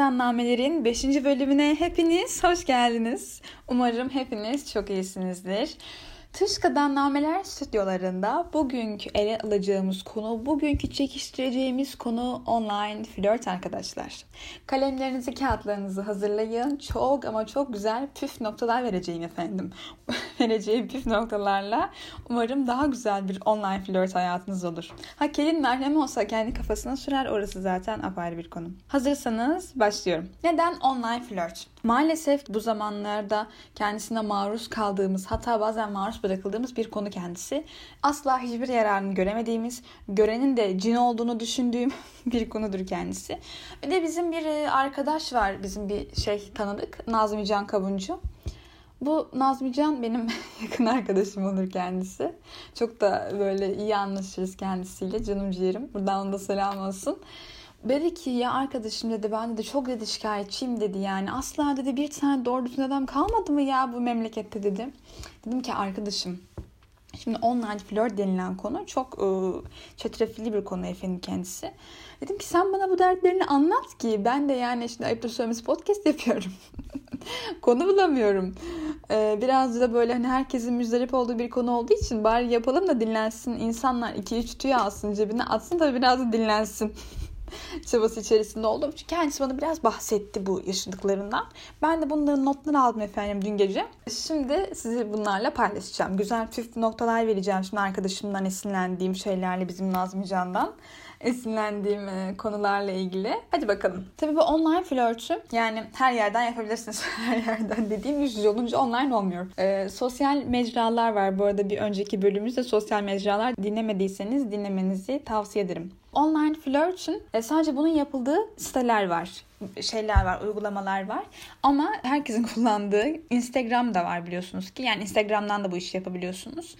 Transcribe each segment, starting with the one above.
Tuşkadan Namelerin 5. bölümüne hepiniz hoş geldiniz. Umarım hepiniz çok iyisinizdir. Tışka'dan Nameler stüdyolarında bugünkü ele alacağımız konu, bugünkü çekiştireceğimiz konu online flört arkadaşlar. Kalemlerinizi, kağıtlarınızı hazırlayın. Çok ama çok güzel püf noktalar vereceğim efendim. vereceğim püf noktalarla umarım daha güzel bir online flört hayatınız olur. Ha kelin merhem olsa kendi kafasına sürer orası zaten apayrı bir konu. Hazırsanız başlıyorum. Neden online flört? Maalesef bu zamanlarda kendisine maruz kaldığımız hatta bazen maruz bırakıldığımız bir konu kendisi. Asla hiçbir yararını göremediğimiz, görenin de cin olduğunu düşündüğüm bir konudur kendisi. Bir de bizim bir e, arkadaş var, bizim bir şey tanıdık, Nazmi Can Kabuncu. Bu Nazmi Can benim yakın arkadaşım olur kendisi. Çok da böyle iyi anlaşırız kendisiyle. Canım ciğerim. Buradan onda selam olsun. Dedi ki ya arkadaşım dedi ben de çok dedi şikayetçiyim dedi yani. Asla dedi bir tane doğru düzgün adam kalmadı mı ya bu memlekette dedi. Dedim ki arkadaşım Şimdi online flört denilen konu çok e, çetrefilli bir konu efendim kendisi. Dedim ki sen bana bu dertlerini anlat ki ben de yani şimdi ayıptır söylemesi podcast yapıyorum. konu bulamıyorum. Ee, biraz da böyle hani herkesin müzdarip olduğu bir konu olduğu için bari yapalım da dinlensin. İnsanlar 2-3 tüy alsın cebine atsın da biraz da dinlensin. çabası içerisinde oldum. Çünkü kendisi bana biraz bahsetti bu yaşadıklarından. Ben de bunların notlarını aldım efendim dün gece. Şimdi sizi bunlarla paylaşacağım. Güzel püf noktalar vereceğim şimdi arkadaşımdan esinlendiğim şeylerle bizim Nazmi Can'dan esinlendiğim e, konularla ilgili. Hadi bakalım. Tabii bu online flörtü yani her yerden yapabilirsiniz. her yerden dediğim yüz yüze olunca online olmuyor. Ee, sosyal mecralar var. Bu arada bir önceki bölümümüzde sosyal mecralar dinlemediyseniz dinlemenizi tavsiye ederim. Online flörtün e, sadece bunun yapıldığı siteler var şeyler var, uygulamalar var. Ama herkesin kullandığı Instagram da var biliyorsunuz ki. Yani Instagram'dan da bu işi yapabiliyorsunuz.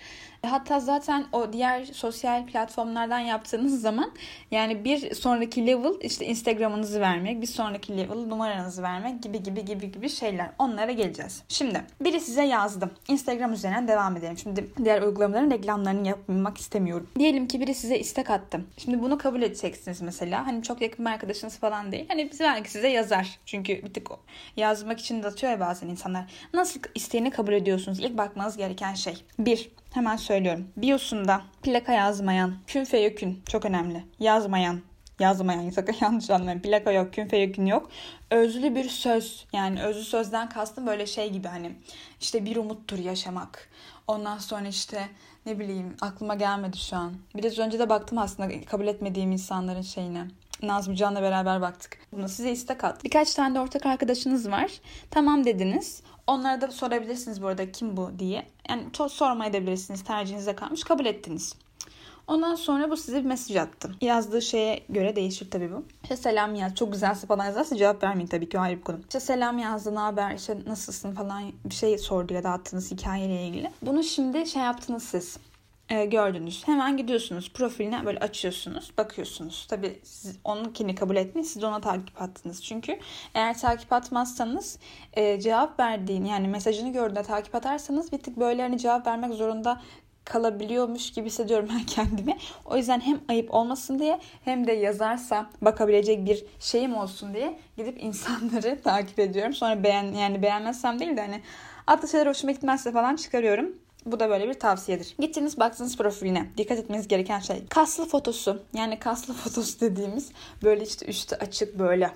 Hatta zaten o diğer sosyal platformlardan yaptığınız zaman yani bir sonraki level işte Instagram'ınızı vermek, bir sonraki level numaranızı vermek gibi gibi gibi gibi şeyler. Onlara geleceğiz. Şimdi biri size yazdı. Instagram üzerinden devam edelim. Şimdi diğer uygulamaların reklamlarını yapmak istemiyorum. Diyelim ki biri size istek attı. Şimdi bunu kabul edeceksiniz mesela. Hani çok yakın bir arkadaşınız falan değil. Hani belki size yazar. Çünkü bir tık yazmak için de atıyor ya bazen insanlar. Nasıl isteğini kabul ediyorsunuz? İlk bakmanız gereken şey. Bir, Hemen söylüyorum. Biosunda plaka yazmayan, künfe yökün çok önemli. Yazmayan, yazmayan sakın yanlış anlamayın. Plaka yok, künfe yökün yok. Özlü bir söz. Yani özlü sözden kastım böyle şey gibi hani işte bir umuttur yaşamak. Ondan sonra işte ne bileyim aklıma gelmedi şu an. Biraz önce de baktım aslında kabul etmediğim insanların şeyine. Nazmi Can'la beraber baktık. Bunu size istek at. Birkaç tane de ortak arkadaşınız var. Tamam dediniz. Onlara da sorabilirsiniz bu arada kim bu diye. Yani çok sormayabilirsiniz. Tercihinize kalmış. Kabul ettiniz. Ondan sonra bu size bir mesaj attı. Yazdığı şeye göre değişir tabii bu. İşte selam yaz. Çok güzelse falan yazarsa cevap vermeyin tabii ki o ayrı bir konu. İşte selam yazdı, ne haber, işte nasılsın falan bir şey sordu ya da attığınız hikayeyle ilgili. Bunu şimdi şey yaptınız siz e, gördünüz. Hemen gidiyorsunuz profiline böyle açıyorsunuz. Bakıyorsunuz. Tabii siz onunkini kabul etmeyin. Siz ona takip attınız. Çünkü eğer takip atmazsanız e, cevap verdiğin yani mesajını gördüğünde takip atarsanız bir tık böyle hani cevap vermek zorunda kalabiliyormuş gibi hissediyorum ben kendimi. O yüzden hem ayıp olmasın diye hem de yazarsa bakabilecek bir şeyim olsun diye gidip insanları takip ediyorum. Sonra beğen yani beğenmezsem değil de hani atlı şeyler hoşuma gitmezse falan çıkarıyorum. Bu da böyle bir tavsiyedir. Gittiniz baktınız profiline. Dikkat etmeniz gereken şey. Kaslı fotosu. Yani kaslı fotosu dediğimiz böyle işte üstü açık böyle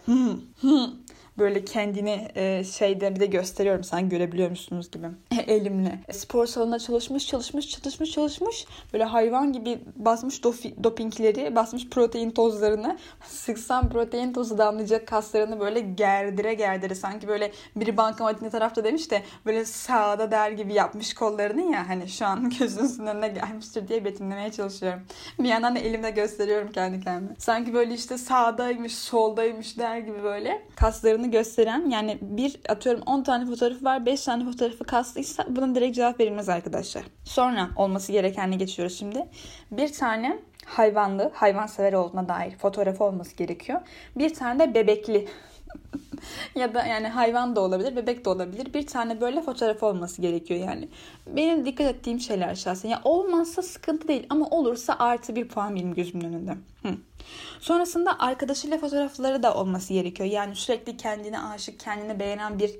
böyle kendini e, şeyde bir de gösteriyorum sen görebiliyor musunuz gibi elimle. Spor salonunda çalışmış çalışmış çalışmış çalışmış böyle hayvan gibi basmış dofi, dopingleri basmış protein tozlarını sıksam protein tozu damlayacak kaslarını böyle gerdire gerdire sanki böyle biri bankamatik tarafta demiş de böyle sağda der gibi yapmış kollarını ya hani şu an gözünüzün önüne gelmiştir diye betimlemeye çalışıyorum. Bir yandan da elimle gösteriyorum kendi kendime. Sanki böyle işte sağdaymış soldaymış der gibi böyle kaslarını fotoğrafını gösteren yani bir atıyorum 10 tane fotoğrafı var 5 tane fotoğrafı kaslıysa buna direkt cevap verilmez arkadaşlar. Sonra olması gerekenle geçiyoruz şimdi. Bir tane hayvanlı, hayvan sever olduğuna dair fotoğrafı olması gerekiyor. Bir tane de bebekli ya da yani hayvan da olabilir, bebek de olabilir. Bir tane böyle fotoğraf olması gerekiyor yani. Benim dikkat ettiğim şeyler şahsen. Ya olmazsa sıkıntı değil ama olursa artı bir puan benim gözümün önünde. Hı. Sonrasında arkadaşıyla fotoğrafları da olması gerekiyor. Yani sürekli kendine aşık, kendini beğenen bir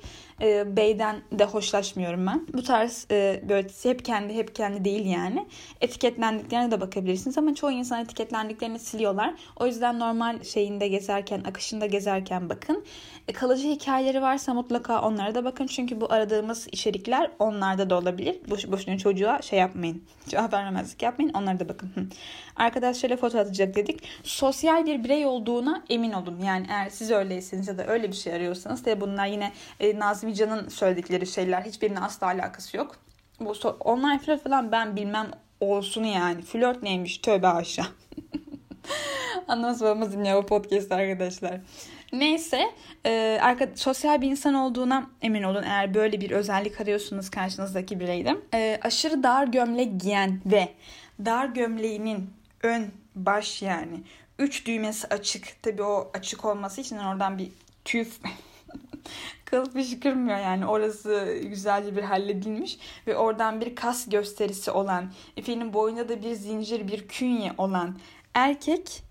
e, beyden de hoşlaşmıyorum ben. Bu tarz e, böyle hep kendi hep kendi değil yani. Etiketlendiklerine de bakabilirsiniz ama çoğu insan etiketlendiklerini siliyorlar. O yüzden normal şeyinde gezerken, akışında gezerken bakın. E, kalıcı hikayeleri varsa mutlaka onlara da bakın. Çünkü bu aradığımız içerikler onlarda da olabilir. Boş, boşuna çocuğa şey yapmayın. Cevap vermemezlik yapmayın. Onlara da bakın. Arkadaşlarıyla foto atacak dedik. Sosyal bir birey olduğuna emin olun. Yani eğer siz öyleyseniz ya da öyle bir şey arıyorsanız de bunlar yine e, Nazmi Can'ın söyledikleri şeyler. Hiçbirine asla alakası yok. Bu so- online flört falan ben bilmem olsun yani. Flört neymiş tövbe aşağı. Anlamaz babamız dinliyor bu podcast arkadaşlar. Neyse e, arka, sosyal bir insan olduğuna emin olun eğer böyle bir özellik arıyorsunuz karşınızdaki bireyde. E, aşırı dar gömlek giyen ve dar gömleğinin ön baş yani üç düğmesi açık. Tabi o açık olması için oradan bir tüf kıl fışkırmıyor yani orası güzelce bir halledilmiş ve oradan bir kas gösterisi olan efendim boyunda da bir zincir bir künye olan erkek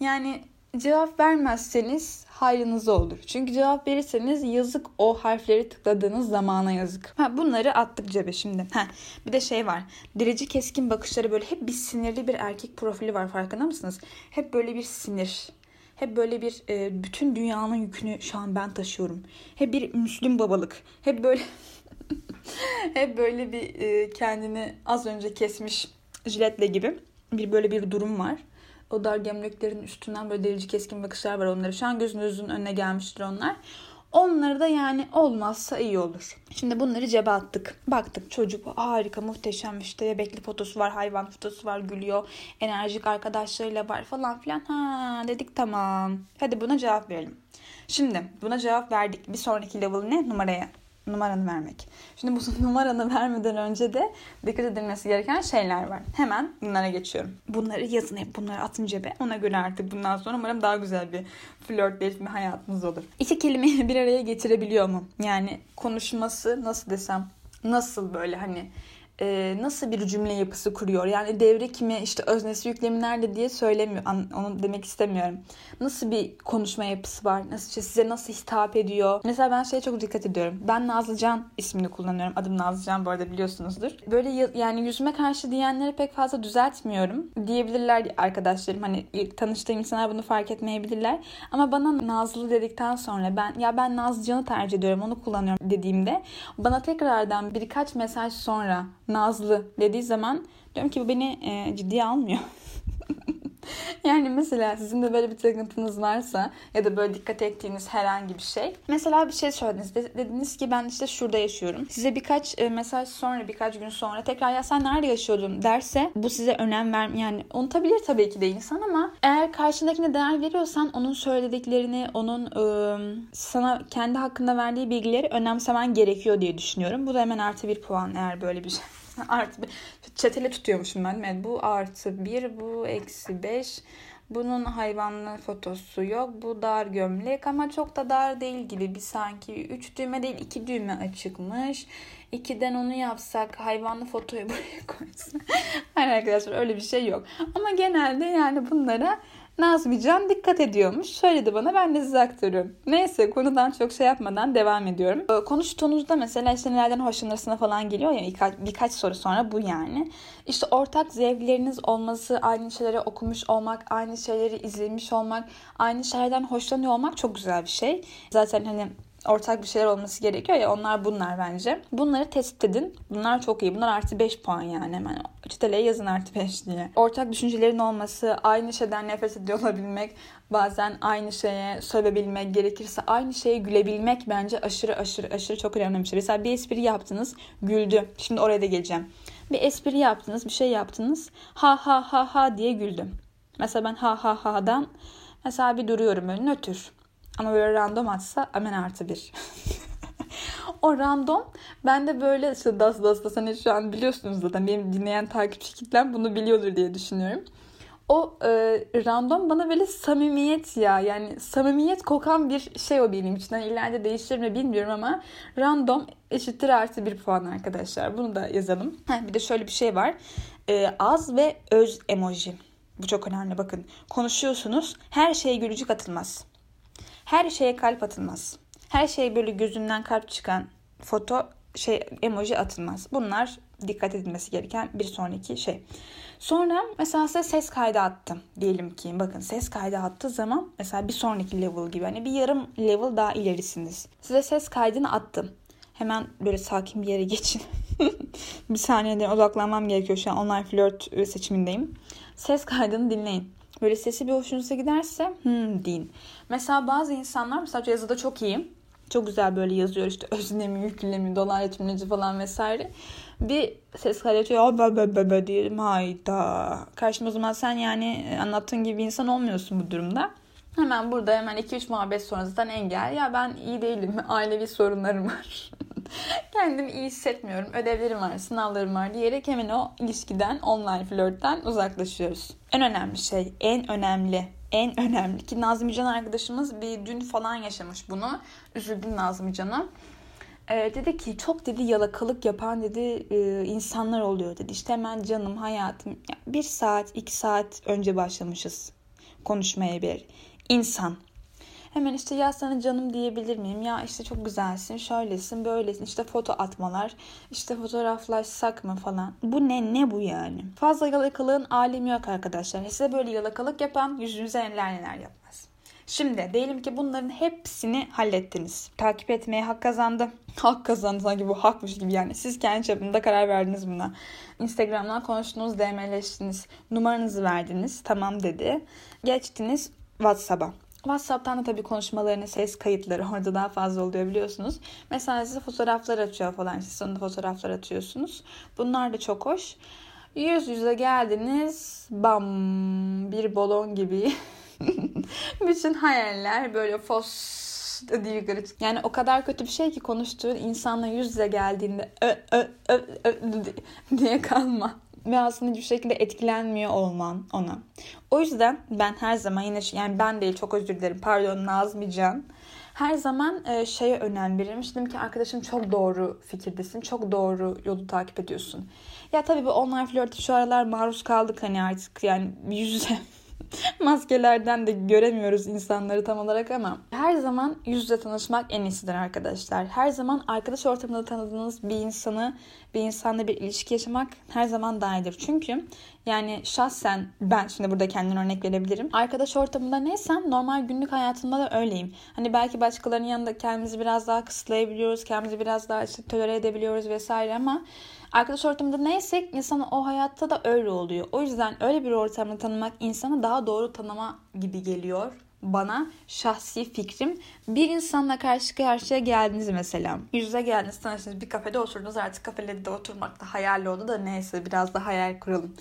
yani cevap vermezseniz hayrınıza olur. Çünkü cevap verirseniz yazık o harfleri tıkladığınız zamana yazık. Ha, bunları attık cebe şimdi. Ha, bir de şey var. Dirici keskin bakışları böyle hep bir sinirli bir erkek profili var farkında mısınız? Hep böyle bir sinir. Hep böyle bir e, bütün dünyanın yükünü şu an ben taşıyorum. Hep bir Müslüm babalık. Hep böyle hep böyle bir e, kendini az önce kesmiş jiletle gibi bir böyle bir durum var. O dar gömleklerin üstünden böyle delici keskin bakışlar var onları. Şu an gözünüzün önüne gelmiştir onlar. Onları da yani olmazsa iyi olur. Şimdi bunları cebe attık. Baktık çocuk harika muhteşem işte bebekli fotosu var hayvan fotosu var gülüyor. Enerjik arkadaşlarıyla var falan filan. Ha dedik tamam. Hadi buna cevap verelim. Şimdi buna cevap verdik. Bir sonraki level ne? Numaraya numaranı vermek. Şimdi bu numaranı vermeden önce de dikkat edilmesi gereken şeyler var. Hemen bunlara geçiyorum. Bunları yazın hep bunları atın cebe. Ona göre artık bundan sonra umarım daha güzel bir flörtleşme hayatınız olur. İki kelimeyi bir araya getirebiliyor mu? Yani konuşması nasıl desem nasıl böyle hani e, nasıl bir cümle yapısı kuruyor? Yani devre kimi işte öznesi yüklemi nerede diye söylemiyor. Onu demek istemiyorum. Nasıl bir konuşma yapısı var? Nasıl işte size nasıl hitap ediyor? Mesela ben şeye çok dikkat ediyorum. Ben Nazlıcan ismini kullanıyorum. Adım Nazlıcan bu arada biliyorsunuzdur. Böyle yani yüzüme karşı diyenleri pek fazla düzeltmiyorum. Diyebilirler arkadaşlarım. Hani tanıştığım insanlar bunu fark etmeyebilirler. Ama bana Nazlı dedikten sonra ben ya ben Nazlıcan'ı tercih ediyorum. Onu kullanıyorum dediğimde bana tekrardan birkaç mesaj sonra Nazlı dediği zaman diyorum ki bu beni e, ciddiye almıyor. yani mesela sizin de böyle bir takıntınız varsa ya da böyle dikkat ettiğiniz herhangi bir şey. Mesela bir şey söylediniz. Dediniz ki ben işte şurada yaşıyorum. Size birkaç e, mesaj sonra birkaç gün sonra tekrar ya sen nerede yaşıyordun derse bu size önem ver yani unutabilir tabii ki de insan ama eğer karşındakine değer veriyorsan onun söylediklerini onun e, sana kendi hakkında verdiği bilgileri önemsemen gerekiyor diye düşünüyorum. Bu da hemen artı bir puan eğer böyle bir şey artı bir. Çetele tutuyormuşum ben. Evet, bu artı bir, bu eksi beş. Bunun hayvanlı fotosu yok. Bu dar gömlek ama çok da dar değil gibi. Bir sanki üç düğme değil iki düğme açıkmış. İkiden onu yapsak hayvanlı fotoyu buraya koysak. Hayır arkadaşlar öyle bir şey yok. Ama genelde yani bunlara Nazmican dikkat ediyormuş. Söyledi bana ben de size aktarıyorum. Neyse konudan çok şey yapmadan devam ediyorum. Ee, konuştuğunuzda mesela işte nelerden hoşlanırsına falan geliyor ya birkaç, birkaç soru sonra bu yani. İşte ortak zevkleriniz olması, aynı şeyleri okumuş olmak, aynı şeyleri izlemiş olmak, aynı şeylerden hoşlanıyor olmak çok güzel bir şey. Zaten hani ortak bir şeyler olması gerekiyor ya onlar bunlar bence. Bunları tespit edin. Bunlar çok iyi. Bunlar artı 5 puan yani hemen. Çiteleye yazın artı 5 diye. Ortak düşüncelerin olması, aynı şeyden nefret ediyor olabilmek, bazen aynı şeye sövebilmek, gerekirse aynı şeye gülebilmek bence aşırı aşırı aşırı çok önemli bir şey. Mesela bir espri yaptınız, güldü. Şimdi oraya da geleceğim. Bir espri yaptınız, bir şey yaptınız. Ha ha ha ha diye güldüm. Mesela ben ha ha ha'dan mesela bir duruyorum böyle nötr. Ama böyle random atsa hemen artı bir. o random ben de böyle işte das das das hani şu an biliyorsunuz zaten benim dinleyen takipçi kitlem bunu biliyordur diye düşünüyorum. o e, random bana böyle samimiyet ya yani samimiyet kokan bir şey o benim için. Yani ileride değişir mi bilmiyorum ama random eşittir artı bir puan arkadaşlar. Bunu da yazalım. Heh, bir de şöyle bir şey var. E, az ve öz emoji. Bu çok önemli bakın. Konuşuyorsunuz her şeye gülücük atılmaz. Her şeye kalp atılmaz. Her şeye böyle gözünden kalp çıkan foto şey emoji atılmaz. Bunlar dikkat edilmesi gereken bir sonraki şey. Sonra mesela size ses kaydı attım diyelim ki. Bakın ses kaydı attığı zaman mesela bir sonraki level gibi. Hani bir yarım level daha ilerisiniz. Size ses kaydını attım. Hemen böyle sakin bir yere geçin. bir saniyeden odaklanmam gerekiyor şu an online flört seçimindeyim. Ses kaydını dinleyin. Böyle sesi bir hoşunuza giderse hmm deyin. Mesela bazı insanlar mesela yazıda çok iyi. Çok güzel böyle yazıyor işte özlemi, yüklemi, dolaylı tümleci falan vesaire. Bir ses kaydı açıyor. Be be be be diyelim. Hayda. Karşıma o zaman sen yani anlattığın gibi insan olmuyorsun bu durumda. Hemen burada hemen 2-3 muhabbet sonra zaten engel. Ya ben iyi değilim. Ailevi sorunlarım var. Kendimi iyi hissetmiyorum. Ödevlerim var, sınavlarım var diyerek hemen o ilişkiden, online flörtten uzaklaşıyoruz. En önemli şey, en önemli en önemli ki Nazmi Can arkadaşımız bir dün falan yaşamış bunu. Üzüldüm Nazmi Can'a. Ee, dedi ki çok dedi yalakalık yapan dedi e, insanlar oluyor dedi. İşte hemen canım hayatım bir saat iki saat önce başlamışız konuşmaya bir insan. Hemen işte ya sana canım diyebilir miyim? Ya işte çok güzelsin, şöylesin, böylesin. İşte foto atmalar, işte fotoğraflaşsak mı falan. Bu ne? Ne bu yani? Fazla yalakalığın alemi yok arkadaşlar. Size böyle yalakalık yapan yüzünüze neler neler yapmaz. Şimdi diyelim ki bunların hepsini hallettiniz. Takip etmeye hak kazandı. Hak kazandı sanki bu hakmış gibi yani. Siz kendi çapında karar verdiniz buna. Instagram'dan konuştunuz, DM'leştiniz. Numaranızı verdiniz. Tamam dedi. Geçtiniz WhatsApp'a. WhatsApp'tan da tabii konuşmalarının ses kayıtları orada daha fazla oluyor biliyorsunuz. Mesela size fotoğraflar atıyor falan. Siz sonunda fotoğraflar atıyorsunuz. Bunlar da çok hoş. Yüz yüze geldiniz. Bam bir balon gibi. Bütün hayaller böyle fos diye Yani o kadar kötü bir şey ki konuştuğun insanla yüz yüze geldiğinde ö, ö, ö, ö, diye kalma ve aslında hiçbir şekilde etkilenmiyor olman ona. O yüzden ben her zaman yine yani ben değil çok özür dilerim pardon Nazmi Can. Her zaman e, şeye önem veririm. Dedim ki arkadaşım çok doğru fikirdesin. Çok doğru yolu takip ediyorsun. Ya tabii bu online flörte şu aralar maruz kaldık hani artık yani yüz yüze maskelerden de göremiyoruz insanları tam olarak ama her zaman yüz yüze tanışmak en iyisidir arkadaşlar. Her zaman arkadaş ortamında tanıdığınız bir insanı bir insanla bir ilişki yaşamak her zaman daha iyidir. Çünkü yani şahsen ben şimdi burada kendime örnek verebilirim. Arkadaş ortamında neysem normal günlük hayatımda da öyleyim. Hani belki başkalarının yanında kendimizi biraz daha kısıtlayabiliyoruz. Kendimizi biraz daha işte tolere edebiliyoruz vesaire ama Arkadaş ortamında neysek insan o hayatta da öyle oluyor. O yüzden öyle bir ortamda tanımak insanı daha doğru tanıma gibi geliyor bana şahsi fikrim. Bir insanla karşı karşıya geldiniz mesela. Yüze geldiniz tanıştınız bir kafede oturdunuz artık kafede de oturmak da hayal oldu da neyse biraz da hayal kuralım.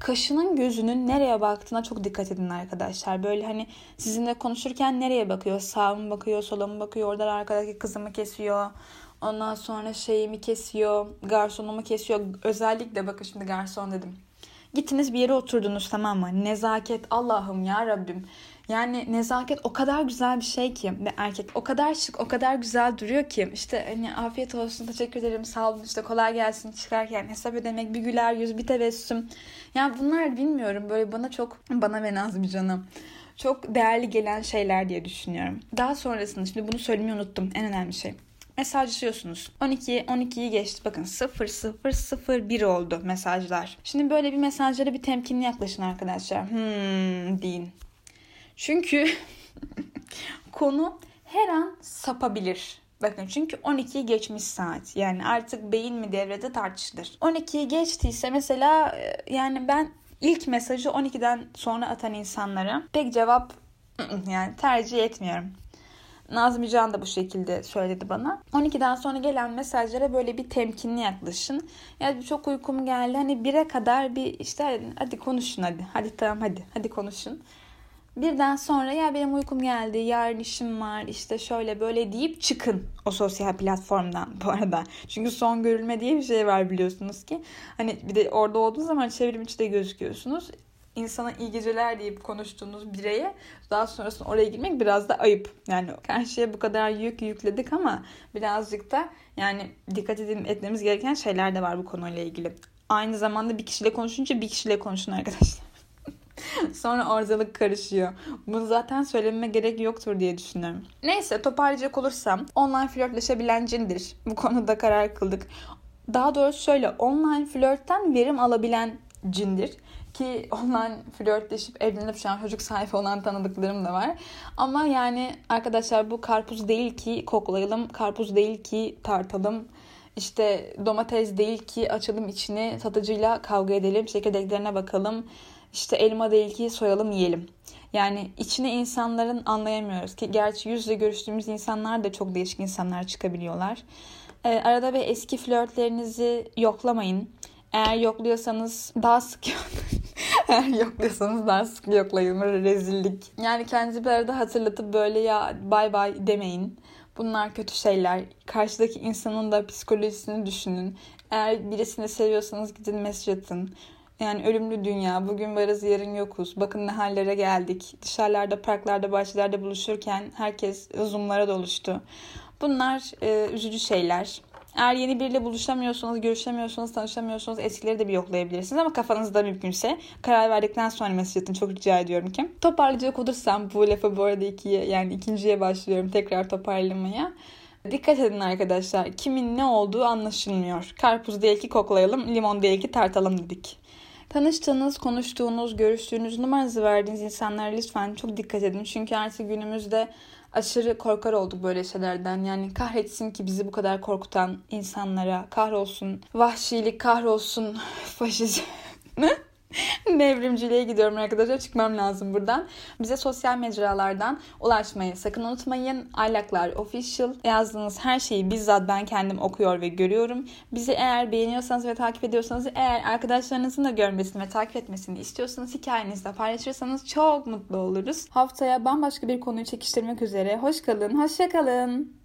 Kaşının gözünün nereye baktığına çok dikkat edin arkadaşlar. Böyle hani sizinle konuşurken nereye bakıyor? Sağa mı bakıyor, sola mı bakıyor? Oradan arkadaki kızımı kesiyor Ondan sonra şeyimi kesiyor, garsonumu kesiyor. Özellikle bakın şimdi garson dedim. Gittiniz bir yere oturdunuz tamam mı? Nezaket Allah'ım ya Rabbim. Yani nezaket o kadar güzel bir şey ki ve erkek o kadar şık o kadar güzel duruyor ki işte hani afiyet olsun teşekkür ederim sağ olun işte kolay gelsin çıkarken hesap ödemek bir güler yüz bir tebessüm. Yani bunlar bilmiyorum böyle bana çok bana ve Nazmi canım çok değerli gelen şeyler diye düşünüyorum. Daha sonrasında şimdi bunu söylemeyi unuttum en önemli şey mesajlaşıyorsunuz. 12 12'yi geçti. Bakın 0 0 0 1 oldu mesajlar. Şimdi böyle bir mesajlara bir temkinli yaklaşın arkadaşlar. Hmm deyin. Çünkü konu her an sapabilir. Bakın çünkü 12'yi geçmiş saat. Yani artık beyin mi devrede tartışılır. 12'yi geçtiyse mesela e, yani ben ilk mesajı 12'den sonra atan insanlara pek cevap yani tercih etmiyorum. Nazmi Can da bu şekilde söyledi bana. 12'den sonra gelen mesajlara böyle bir temkinli yaklaşın. Yani çok uykum geldi. Hani 1'e kadar bir işte hadi konuşun hadi. Hadi tamam hadi. Hadi konuşun. Birden sonra ya benim uykum geldi, yarın işim var, işte şöyle böyle deyip çıkın o sosyal platformdan bu arada. Çünkü son görülme diye bir şey var biliyorsunuz ki. Hani bir de orada olduğu zaman çevrim içi de gözüküyorsunuz. İnsana iyi geceler deyip konuştuğunuz bireye daha sonrasında oraya girmek biraz da ayıp. Yani karşıya bu kadar yük yükledik ama birazcık da yani dikkat edin, etmemiz gereken şeyler de var bu konuyla ilgili. Aynı zamanda bir kişiyle konuşunca bir kişiyle konuşun arkadaşlar. Sonra ortalık karışıyor. Bunu zaten söylememe gerek yoktur diye düşünüyorum. Neyse toparlayacak olursam online flörtleşebilen cindir. Bu konuda karar kıldık. Daha doğrusu şöyle online flörtten verim alabilen cindir. Ki online flörtleşip evlenip şu an çocuk sahibi olan tanıdıklarım da var. Ama yani arkadaşlar bu karpuz değil ki koklayalım, karpuz değil ki tartalım. İşte domates değil ki açalım içini satıcıyla kavga edelim, çekirdeklerine bakalım. İşte elma değil ki soyalım yiyelim. Yani içine insanların anlayamıyoruz ki gerçi yüzle görüştüğümüz insanlar da çok değişik insanlar çıkabiliyorlar. Ee, arada bir eski flörtlerinizi yoklamayın. Eğer yokluyorsanız daha sık Eğer yokluyorsanız daha sık yoklayın. Rezillik. Yani kendinizi bir arada hatırlatıp böyle ya bay bay demeyin. Bunlar kötü şeyler. Karşıdaki insanın da psikolojisini düşünün. Eğer birisini seviyorsanız gidin mesaj atın. Yani ölümlü dünya. Bugün varız yarın yokuz. Bakın ne hallere geldik. Dışarılarda, parklarda, bahçelerde buluşurken herkes zoomlara doluştu. Bunlar e, üzücü şeyler. Eğer yeni biriyle buluşamıyorsanız, görüşemiyorsanız, tanışamıyorsanız eskileri de bir yoklayabilirsiniz. Ama kafanızda mümkünse karar verdikten sonra mesaj atın. Çok rica ediyorum ki. Toparlayacak olursam bu lafı bu arada ikiye yani ikinciye başlıyorum tekrar toparlamaya. Dikkat edin arkadaşlar. Kimin ne olduğu anlaşılmıyor. Karpuz değil ki koklayalım, limon değil ki tartalım dedik. Tanıştığınız, konuştuğunuz, görüştüğünüz, numaranızı verdiğiniz insanlara lütfen çok dikkat edin. Çünkü artık günümüzde aşırı korkar olduk böyle şeylerden. Yani kahretsin ki bizi bu kadar korkutan insanlara kahrolsun. Vahşilik kahrolsun. Faşizm. Devrimciliğe gidiyorum arkadaşlar. Çıkmam lazım buradan. Bize sosyal mecralardan ulaşmayı sakın unutmayın. Aylaklar Official yazdığınız her şeyi bizzat ben kendim okuyor ve görüyorum. Bizi eğer beğeniyorsanız ve takip ediyorsanız eğer arkadaşlarınızın da görmesini ve takip etmesini istiyorsanız hikayenizde paylaşırsanız çok mutlu oluruz. Haftaya bambaşka bir konuyu çekiştirmek üzere. Hoş kalın, hoşça kalın.